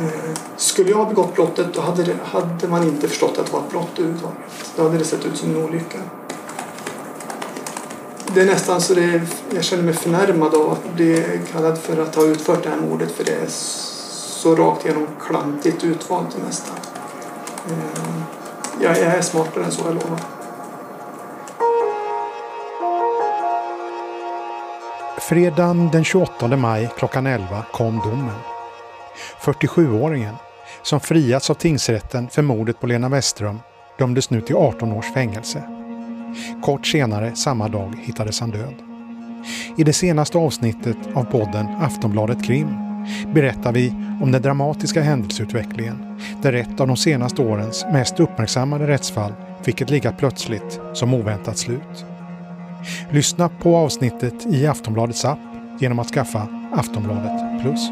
Eh, skulle jag ha begått brottet då hade, det, hade man inte förstått att det var ett brott överhuvudtaget. Då hade det sett ut som en olycka. Det är nästan så det, jag känner mig förnärmad av att bli kallad för att ha utfört det här mordet för det är så rakt igenom klantigt utvalt det mesta. Eh, jag, jag är smartare än så, jag lovar. Fredagen den 28 maj klockan 11 kom domen. 47-åringen, som friats av tingsrätten för mordet på Lena Westström, dömdes nu till 18 års fängelse. Kort senare samma dag hittades han död. I det senaste avsnittet av podden Aftonbladet Krim berättar vi om den dramatiska händelseutvecklingen där ett av de senaste årens mest uppmärksammade rättsfall fick ett lika plötsligt som oväntat slut. Lyssna på avsnittet i Aftonbladets app genom att skaffa Aftonbladet Plus.